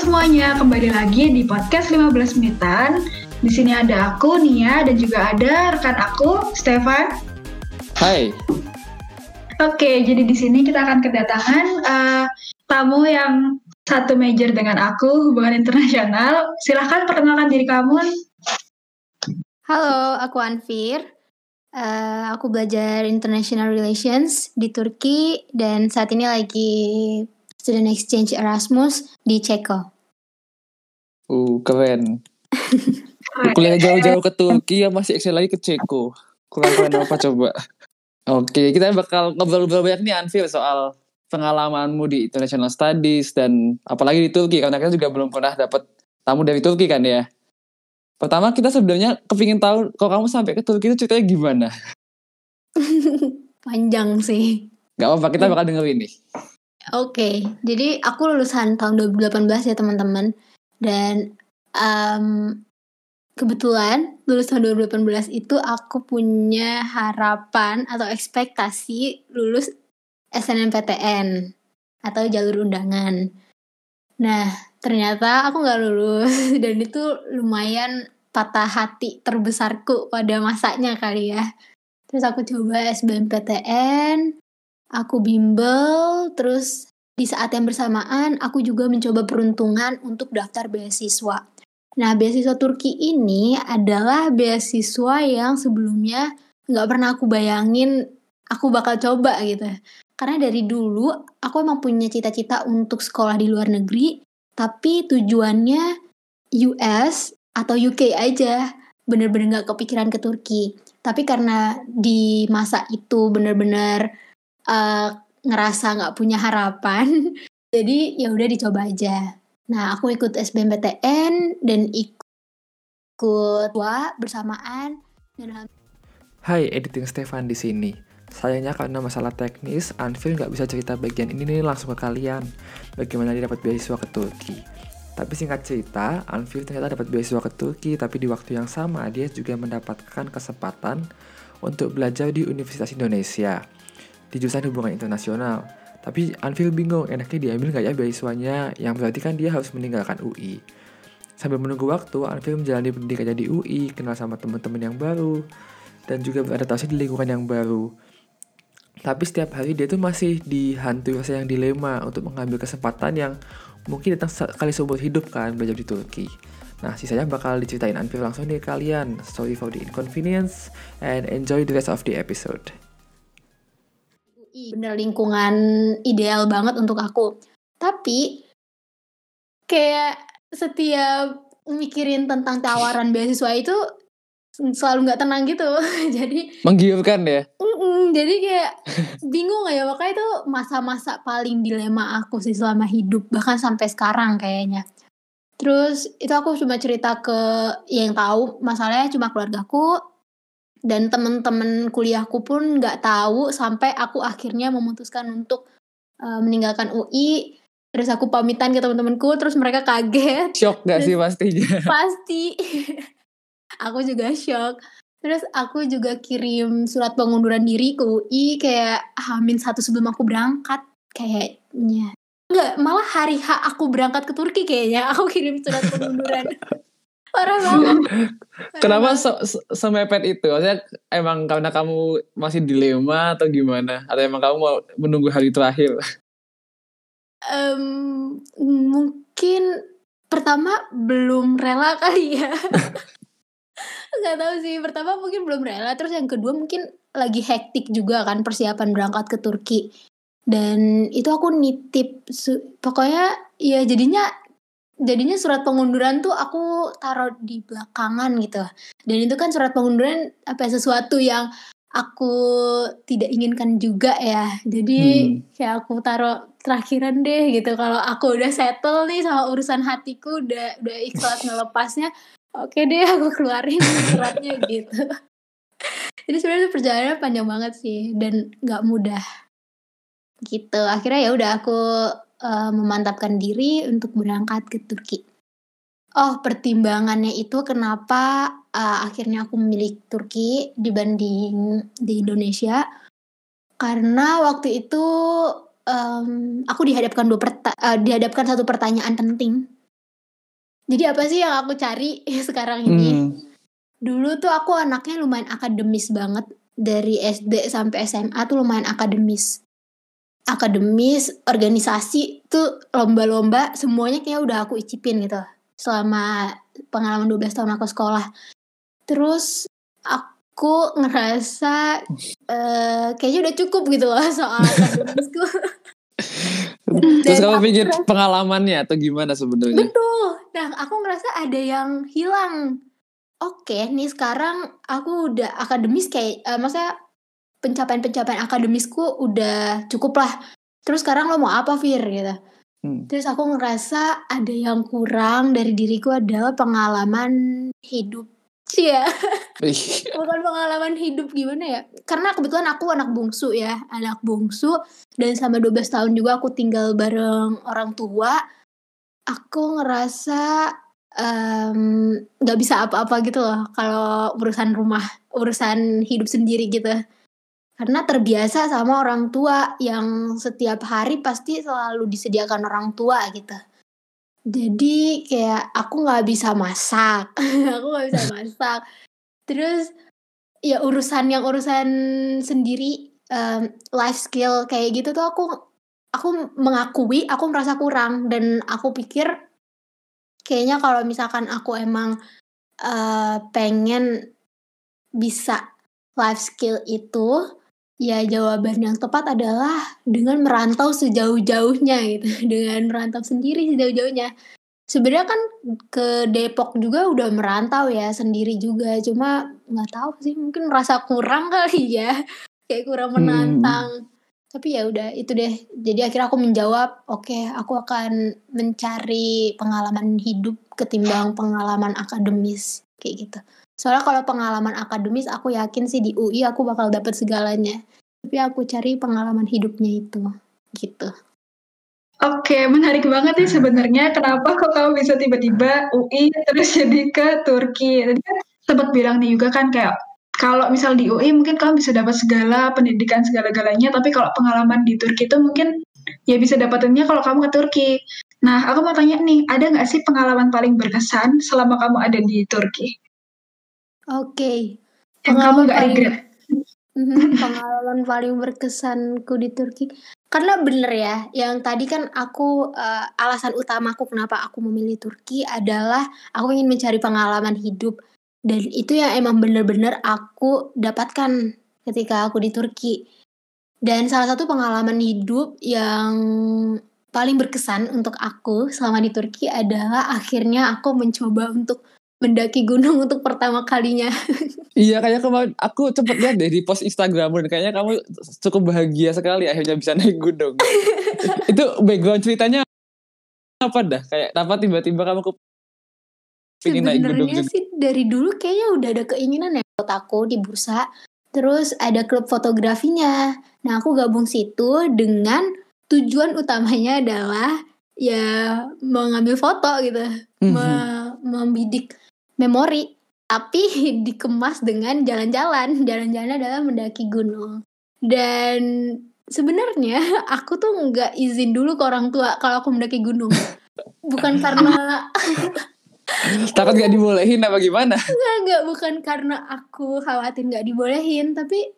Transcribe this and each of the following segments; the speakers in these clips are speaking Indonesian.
semuanya, kembali lagi di podcast 15 menitan. Di sini ada aku Nia dan juga ada rekan aku Stefan. Hai. Oke, jadi di sini kita akan kedatangan uh, tamu yang satu major dengan aku, hubungan internasional. Silahkan perkenalkan diri kamu. Halo, aku Anfir. Uh, aku belajar International Relations di Turki dan saat ini lagi student exchange Erasmus di Ceko. Uh, keren. Kuliah jauh-jauh ke Turki ya masih excel lagi ke Ceko. Keren-keren apa coba? Oke, kita bakal ngobrol-ngobrol banyak nih Anfir soal pengalamanmu di international studies dan apalagi di Turki karena kita juga belum pernah dapat tamu dari Turki kan ya. Pertama kita sebenarnya kepingin tahu kalau kamu sampai ke Turki itu ceritanya gimana? Panjang sih. Gak apa-apa, kita bakal dengerin nih. Oke, jadi aku lulusan tahun 2018 ya teman-teman. Dan um, kebetulan lulus tahun 2018 itu aku punya harapan atau ekspektasi lulus SNMPTN atau jalur undangan. Nah, ternyata aku nggak lulus dan itu lumayan patah hati terbesarku pada masanya kali ya. Terus aku coba SBMPTN, aku bimbel, terus di saat yang bersamaan aku juga mencoba peruntungan untuk daftar beasiswa. Nah, beasiswa Turki ini adalah beasiswa yang sebelumnya nggak pernah aku bayangin aku bakal coba gitu. Karena dari dulu aku emang punya cita-cita untuk sekolah di luar negeri, tapi tujuannya US atau UK aja. Bener-bener nggak kepikiran ke Turki. Tapi karena di masa itu bener-bener uh, ngerasa nggak punya harapan jadi ya udah dicoba aja nah aku ikut SBMPTN dan ikut dua bersamaan dan Hai editing Stefan di sini Sayangnya karena masalah teknis, Anfil nggak bisa cerita bagian ini nih langsung ke kalian. Bagaimana dia dapat beasiswa ke Turki. Tapi singkat cerita, Anfil ternyata dapat beasiswa ke Turki, tapi di waktu yang sama dia juga mendapatkan kesempatan untuk belajar di Universitas Indonesia di jurusan hubungan internasional. Tapi Anfil bingung, enaknya diambil nggak ya beasiswanya, yang berarti kan dia harus meninggalkan UI. Sambil menunggu waktu, Anfil menjalani pendidikannya di UI, kenal sama teman-teman yang baru, dan juga beradaptasi di lingkungan yang baru. Tapi setiap hari dia tuh masih dihantui rasa yang dilema untuk mengambil kesempatan yang mungkin datang sekali seumur hidup kan belajar di Turki. Nah, sisanya bakal diceritain Anfil langsung nih kalian. Sorry for the inconvenience and enjoy the rest of the episode bener lingkungan ideal banget untuk aku. Tapi kayak setiap mikirin tentang tawaran beasiswa itu selalu nggak tenang gitu. Jadi menggiurkan ya? Mm -mm, jadi kayak bingung ya. Makanya itu masa-masa paling dilema aku sih selama hidup bahkan sampai sekarang kayaknya. Terus itu aku cuma cerita ke yang tahu. Masalahnya cuma keluargaku dan temen-temen kuliahku pun nggak tahu sampai aku akhirnya memutuskan untuk uh, meninggalkan UI terus aku pamitan ke teman-temanku terus mereka kaget. Shock gak sih pastinya? pasti. Aku juga shock. Terus aku juga kirim surat pengunduran diri ke UI kayak hamin satu sebelum aku berangkat kayaknya. Enggak, malah hari H aku berangkat ke Turki kayaknya. Aku kirim surat pengunduran Parah banget. Kenapa se semepet itu? Maksudnya emang karena kamu masih dilema atau gimana? Atau emang kamu mau menunggu hari terakhir? Um, mungkin pertama belum rela kali ya. Gak tahu sih. Pertama mungkin belum rela. Terus yang kedua mungkin lagi hektik juga kan persiapan berangkat ke Turki. Dan itu aku nitip. Pokoknya ya jadinya jadinya surat pengunduran tuh aku taruh di belakangan gitu. Dan itu kan surat pengunduran apa ya, sesuatu yang aku tidak inginkan juga ya. Jadi hmm. kayak aku taruh terakhiran deh gitu. Kalau aku udah settle nih sama urusan hatiku udah udah ikhlas ngelepasnya oke deh aku keluarin suratnya gitu. Jadi sebenarnya perjalanan panjang banget sih dan nggak mudah gitu. Akhirnya ya udah aku uh, memantapkan diri untuk berangkat ke Turki. Oh, pertimbangannya itu kenapa uh, akhirnya aku memilih Turki dibanding di Indonesia? Karena waktu itu um, aku dihadapkan dua perta uh, dihadapkan satu pertanyaan penting Jadi apa sih yang aku cari sekarang ini? Hmm. Dulu tuh aku anaknya lumayan akademis banget. Dari SD sampai SMA tuh lumayan akademis. Akademis, organisasi tuh lomba-lomba semuanya kayak udah aku icipin gitu. Selama pengalaman 12 tahun aku sekolah. Terus aku ngerasa eh, kayaknya udah cukup gitu loh soal akademisku. Terus Dan kamu pikir ngerasa- pengalamannya atau gimana sebenarnya? Betul. Nah, aku ngerasa ada yang hilang. Oke, nih sekarang aku udah akademis kayak, eh, maksudnya pencapaian-pencapaian akademisku udah cukup lah. Terus sekarang lo mau apa, Fir? Gitu. Hmm. Terus aku ngerasa ada yang kurang dari diriku adalah pengalaman hidup. Iya, bukan pengalaman hidup gimana ya? Karena kebetulan aku anak bungsu ya, anak bungsu dan selama 12 tahun juga aku tinggal bareng orang tua. Aku ngerasa em, nggak bisa apa-apa gitu loh kalau urusan rumah, urusan hidup sendiri gitu. Karena terbiasa sama orang tua yang setiap hari pasti selalu disediakan orang tua gitu. Jadi kayak aku nggak bisa masak, aku nggak bisa masak. Terus ya urusan yang urusan sendiri em, life skill kayak gitu tuh aku aku mengakui aku merasa kurang dan aku pikir kayaknya kalau misalkan aku emang eh, pengen bisa life skill itu ya jawaban yang tepat adalah dengan merantau sejauh-jauhnya gitu. Dengan merantau sendiri sejauh-jauhnya. Sebenarnya kan ke Depok juga udah merantau ya sendiri juga. Cuma nggak tahu sih mungkin merasa kurang kali ya. Kayak kurang Hmm. menantang. Tapi ya udah itu deh. Jadi akhirnya aku menjawab oke aku akan mencari pengalaman hidup ketimbang pengalaman akademis. Kayak gitu soalnya kalau pengalaman akademis aku yakin sih di UI aku bakal dapet segalanya tapi aku cari pengalaman hidupnya itu gitu Oke, menarik banget nih sebenarnya kenapa kok kamu bisa tiba-tiba UI terus jadi ke Turki. Tadi kan sempat bilang nih juga kan kayak kalau misal di UI mungkin kamu bisa dapat segala pendidikan segala-galanya, tapi kalau pengalaman di Turki itu mungkin ya bisa dapatinnya kalau kamu ke Turki. Nah, aku mau tanya nih, ada nggak sih pengalaman paling berkesan selama kamu ada di Turki? Oke. Yang kamu Pengalaman nggak paling- regret? Mhm, pengalaman paling berkesanku di Turki. Karena bener ya yang tadi kan aku eh, alasan utamaku kenapa aku memilih Turki adalah aku ingin mencari pengalaman hidup. Dan itu yang emang bener-bener aku dapatkan ketika aku di Turki. Dan salah satu pengalaman hidup yang paling berkesan untuk aku selama di Turki adalah akhirnya aku mencoba untuk mendaki gunung untuk pertama kalinya Iya kayaknya kemarin aku cepet lihat deh di post Instagram dan kayaknya kamu cukup bahagia sekali akhirnya bisa naik gunung. itu background ceritanya apa dah? Kayak apa tiba-tiba kamu ke pengen naik gunung Sebenarnya juga? sih dari dulu kayaknya udah ada keinginan ya buat aku di bursa. Terus ada klub fotografinya. Nah aku gabung situ dengan tujuan utamanya adalah ya mengambil foto gitu, Mhm. Me- membidik memori. Tapi dikemas dengan jalan-jalan. Jalan-jalan adalah mendaki gunung. Dan sebenarnya aku tuh nggak izin dulu ke orang tua kalau aku mendaki gunung. Bukan karena Takut gak dibolehin apa gimana? Enggak, enggak, bukan karena aku khawatir nggak dibolehin, tapi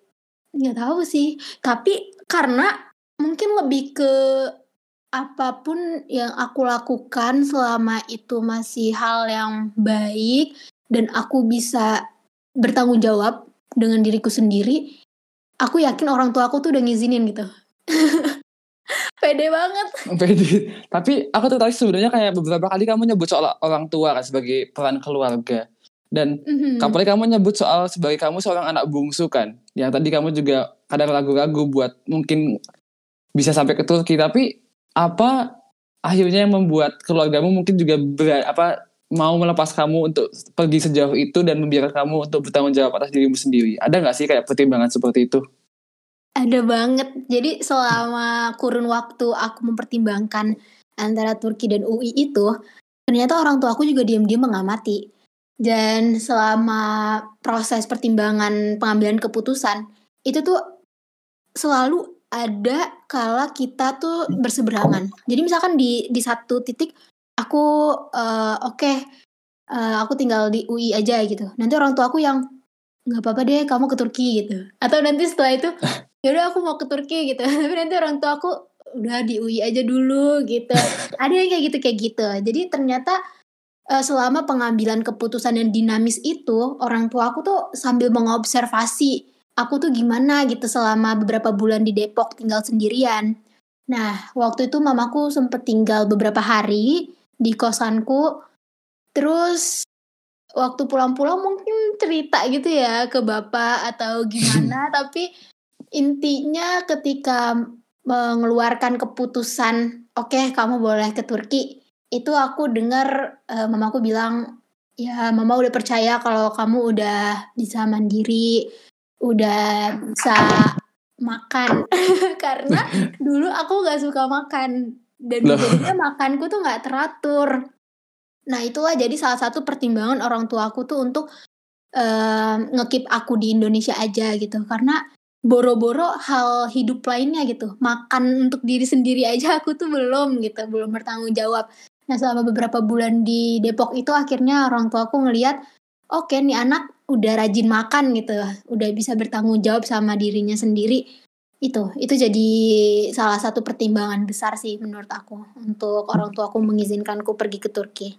nggak tahu sih. Tapi karena mungkin lebih ke apa pun yang aku lakukan selama itu masih hal yang baik dan aku bisa bertanggung jawab dengan diriku sendiri, aku yakin orang tua aku tuh udah ngizinin gitu. Pede banget. Pede. Tapi aku tuh tadi sebenarnya kayak beberapa kali kamu nyebut soal orang tua kan sebagai peran keluarga. Dan Mhm. apalagi kamu nyebut soal sebagai kamu seorang anak bungsu kan. Yang tadi kamu juga kadang ragu-ragu buat mungkin bisa sampai ke Turki. Tapi apa akhirnya yang membuat keluargamu mungkin juga ber, apa mau melepas kamu untuk pergi sejauh itu dan membiarkan kamu untuk bertanggung jawab atas dirimu sendiri. Ada nggak sih kayak pertimbangan seperti itu? Ada banget. Jadi selama kurun waktu aku mempertimbangkan antara Turki dan UI itu, ternyata orang tua aku juga diam-diam mengamati. Dan selama proses pertimbangan pengambilan keputusan, itu tuh selalu ada kala kita tuh berseberangan. Jadi misalkan di di satu titik aku eh, oke eh, aku tinggal di UI aja gitu. Nanti orang tua aku yang nggak apa-apa deh kamu ke Turki gitu. Atau nanti setelah itu yaudah aku mau ke Turki gitu. Tapi nanti orang tua aku udah di UI aja dulu gitu. Ada yang kayak gitu kayak gitu. Jadi ternyata eh, selama pengambilan keputusan yang dinamis itu orang tua aku tuh sambil mengobservasi aku tuh gimana gitu selama beberapa bulan di Depok tinggal sendirian. Nah waktu itu mamaku sempet tinggal beberapa hari di kosanku. Terus waktu pulang-pulang mungkin cerita gitu ya ke bapak atau gimana tapi intinya ketika mengeluarkan keputusan oke kamu boleh ke Turki itu aku dengar eh, mamaku bilang ya mama udah percaya kalau kamu udah bisa mandiri udah bisa makan. Karena dulu aku nggak suka makan. Dan Loh. jadinya makanku tuh nggak teratur. Nah itulah jadi salah satu pertimbangan orang tua aku tuh untuk eh, ngekip aku di Indonesia aja gitu. Karena boro-boro hal hidup lainnya gitu. Makan untuk diri sendiri aja aku tuh belum gitu belum bertanggung jawab. Nah selama beberapa bulan di Depok itu akhirnya orang tua aku ngelihat oke nih anak udah rajin makan gitu udah bisa bertanggung jawab sama dirinya sendiri itu itu jadi salah satu pertimbangan besar sih menurut aku untuk orang tua aku mengizinkanku pergi ke Turki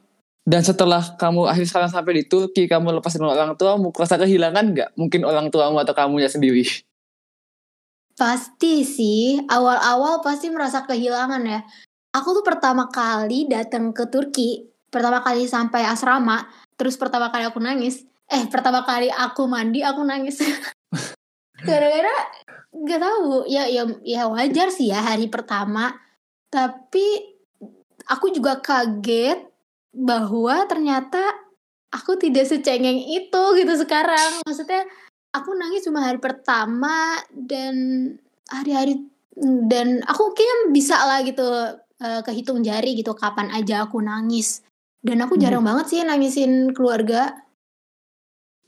Dan setelah kamu akhirnya sekarang sampai di Turki, kamu lepas dengan orang tuamu, rasa kehilangan nggak? Mungkin orang tuamu atau kamunya sendiri. Pasti sih, awal-awal pasti merasa kehilangan ya. Aku tuh pertama kali datang ke Turki, pertama kali sampai asrama, terus pertama kali aku nangis. Eh, pertama kali aku mandi, aku nangis. Gara-gara gak tahu, ya ya ya wajar sih ya hari pertama. Tapi aku juga kaget bahwa ternyata aku tidak secengeng itu gitu sekarang. Maksudnya aku nangis cuma hari pertama dan hari-hari dan aku kayaknya bisa lah gitu eh, kehitung jari gitu kapan aja aku nangis dan aku jarang banget sih nangisin keluarga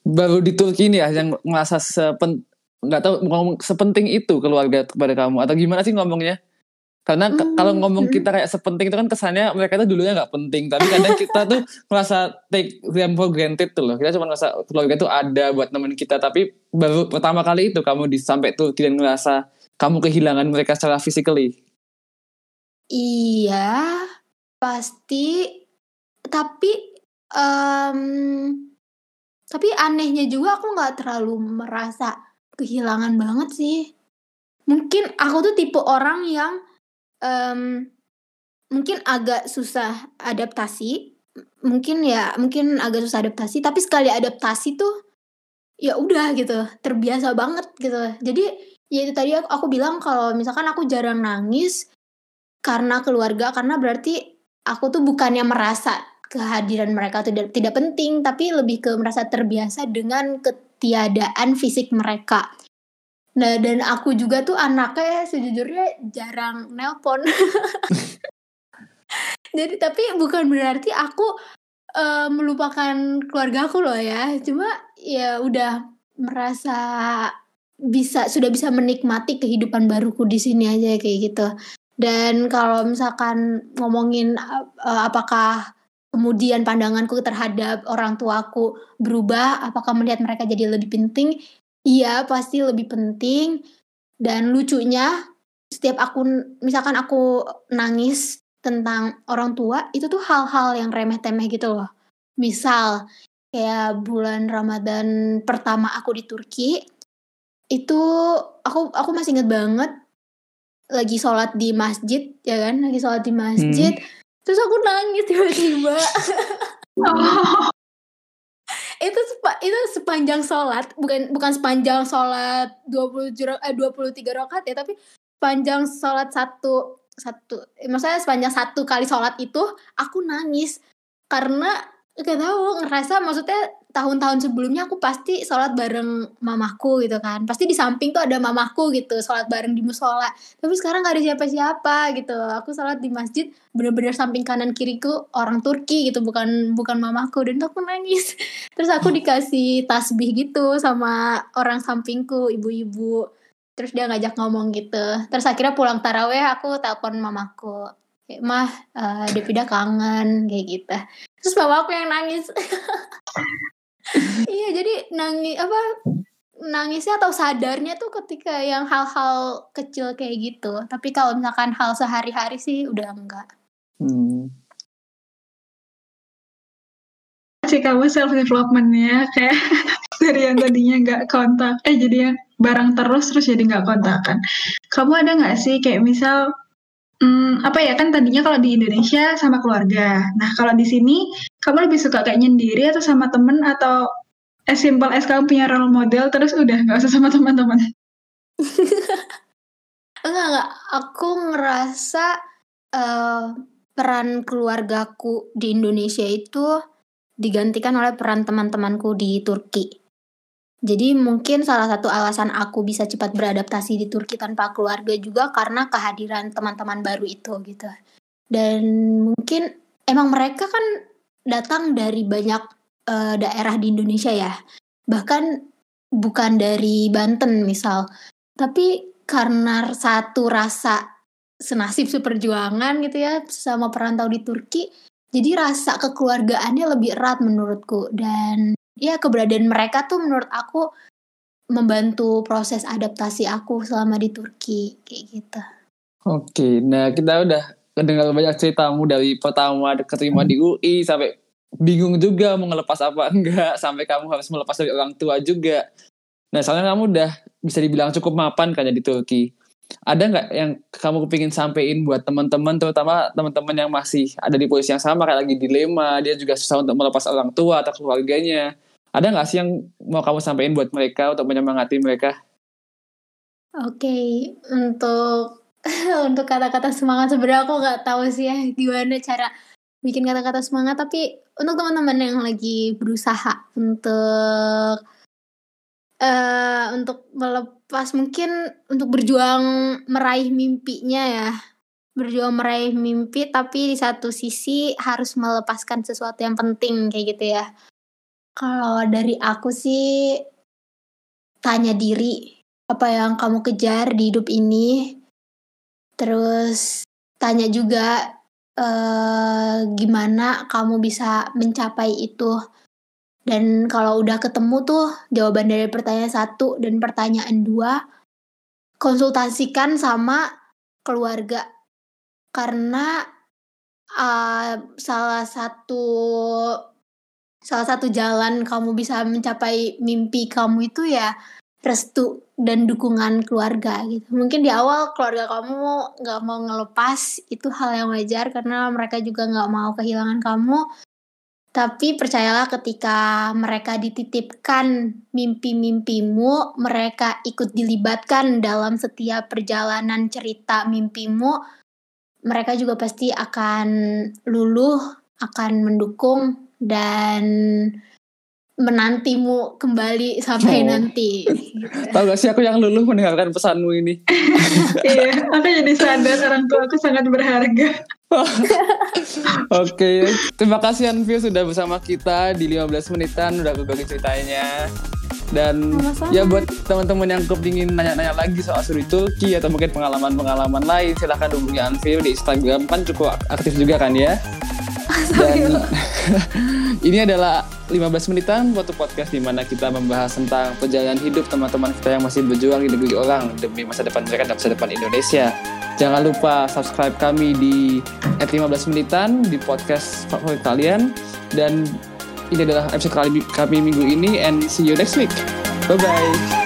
Baru di Turki ini ya yang ngerasa sepen nggak tahu ngomong sepenting itu keluarga kepada kamu atau gimana sih ngomongnya? Karena Hmm, kalau ngomong kita kayak sepenting itu kan kesannya mereka tuh dulunya nggak penting, tapi kadang kita tuh merasa take them for granted tuh loh. Kita cuma ngerasa keluarga itu ada buat nemenin kita, tapi baru pertama kali itu kamu di sampai Turki dan ngerasa kamu kehilangan mereka secara physically. iya pasti tapi em, tapi anehnya juga aku nggak terlalu merasa kehilangan banget sih. Mungkin aku tuh tipe orang yang em, mungkin agak susah adaptasi. Mungkin ya mungkin agak susah adaptasi tapi sekali adaptasi tuh ya udah gitu terbiasa banget gitu. Jadi ya itu tadi aku, aku bilang kalau misalkan aku jarang nangis karena keluarga karena berarti aku tuh bukannya merasa kehadiran mereka tidak tidak penting tapi lebih ke merasa terbiasa dengan ketiadaan fisik mereka. Nah dan aku juga tuh anaknya sejujurnya jarang nelpon. Jadi tapi bukan berarti aku eh, melupakan keluarga aku loh ya. Cuma ya udah merasa bisa sudah bisa menikmati kehidupan baruku di sini aja kayak gitu. Dan kalau misalkan ngomongin eh, apakah kemudian pandanganku terhadap orang tuaku berubah apakah melihat mereka jadi lebih penting? Iya pasti lebih penting. Dan lucunya setiap aku misalkan aku nangis tentang orang tua itu tuh hal-hal yang remeh-temeh gitu loh. Misal kayak bulan Ramadan pertama aku di Turki itu aku aku masih inget banget lagi sholat di masjid ya kan? Lagi sholat di masjid terus aku nangis tiba-tiba. Oh, itu sepa- itu sepanjang sholat bukan bukan sepanjang sholat 20 jero- eh, 23 rakaat ya tapi sepanjang sholat satu satu eh, maksudnya sepanjang satu kali sholat itu aku nangis. Karena gak tahu ngerasa maksudnya tahun-tahun sebelumnya aku pasti sholat bareng mamaku gitu kan. Pasti di samping tuh ada mamaku gitu sholat bareng di musola. Tapi sekarang gak ada siapa-siapa gitu. Aku sholat di masjid bener-bener samping kanan kiriku orang Turki gitu bukan bukan mamaku. Dan aku nangis. Terus aku dikasih tasbih gitu sama orang sampingku ibu-ibu. Terus dia ngajak ngomong gitu. Terus akhirnya pulang taraweh aku telepon mamaku. Mah uh, Devida kangen kayak gitu. Terus mama aku yang nangis iya jadi nangis apa nangisnya atau sadarnya tuh ketika yang hal-hal kecil kayak gitu tapi kalau misalkan hal sehari-hari sih udah enggak hmm. sih kamu self developmentnya kayak dari yang tadinya nggak kontak eh jadi yang barang terus terus jadi nggak kontakan kamu ada nggak sih kayak misal Hmm, apa ya kan tadinya kalau di Indonesia sama keluarga. Nah kalau di sini kamu lebih suka kayak nyendiri atau sama temen atau as simple as kamu punya role model terus udah nggak usah sama teman-teman? enggak enggak. Aku ngerasa uh, peran keluargaku di Indonesia itu digantikan oleh peran teman-temanku di Turki. Jadi mungkin salah satu alasan aku bisa cepat beradaptasi di Turki tanpa keluarga juga karena kehadiran teman-teman baru itu gitu. Dan mungkin emang mereka kan datang dari banyak uh, daerah di Indonesia ya. Bahkan bukan dari Banten misal. Tapi karena satu rasa senasib seperjuangan gitu ya sama perantau di Turki, jadi rasa kekeluargaannya lebih erat menurutku dan ya keberadaan mereka tuh menurut aku membantu proses adaptasi aku selama di Turki kayak gitu. Oke, nah kita udah mendengar banyak ceritamu dari pertama keterima di UI sampai bingung juga mau ngelepas apa enggak sampai kamu harus melepas dari orang tua juga. Nah, soalnya kamu udah bisa dibilang cukup mapan kan ya di Turki ada nggak yang kamu kepingin sampein buat teman-teman terutama teman-teman yang masih ada di posisi yang sama kayak lagi dilema dia juga susah untuk melepas orang tua atau keluarganya ada nggak sih yang mau kamu sampein buat mereka untuk menyemangati mereka oke okay. untuk untuk kata-kata semangat sebenarnya aku nggak tahu sih ya gimana cara bikin kata-kata semangat tapi untuk teman-teman yang lagi berusaha untuk uh, untuk melepas mungkin untuk berjuang meraih mimpinya ya. Berjuang meraih mimpi tapi di satu sisi harus melepaskan sesuatu yang penting kayak gitu ya. Kalau dari aku sih tanya diri apa yang kamu kejar di hidup ini. Terus tanya juga uh, gimana kamu bisa mencapai itu dan kalau udah ketemu tuh jawaban dari pertanyaan satu dan pertanyaan dua, konsultasikan sama keluarga. Karena uh, salah satu salah satu jalan kamu bisa mencapai mimpi kamu itu ya restu dan dukungan keluarga gitu. Mungkin di awal keluarga kamu nggak mau ngelepas itu hal yang wajar karena mereka juga nggak mau kehilangan kamu tapi percayalah ketika mereka dititipkan mimpi-mimpimu, mereka ikut dilibatkan dalam setiap perjalanan cerita mimpimu, mereka juga pasti akan luluh, akan mendukung dan menantimu kembali sampai oh. nanti. Tahu gak sih aku yang luluh mendengarkan pesanmu ini? iya, aku jadi sadar orang tua aku sangat berharga. Oke, okay. terima kasih Anvio sudah bersama kita di 15 menitan udah berbagi ceritanya. Dan Sama-sama. ya buat teman-teman yang kepingin nanya-nanya lagi soal suri Turki atau mungkin pengalaman-pengalaman lain, silahkan hubungi Anvio di Instagram kan cukup aktif juga kan ya. Dan ini adalah 15 menitan waktu podcast di mana kita membahas tentang perjalanan hidup teman-teman kita yang masih berjuang di negeri orang demi masa depan mereka dan masa depan Indonesia. Jangan lupa subscribe kami di at 15 menitan di podcast favorit kalian. Dan ini adalah episode kali kami minggu ini and see you next week. Bye-bye.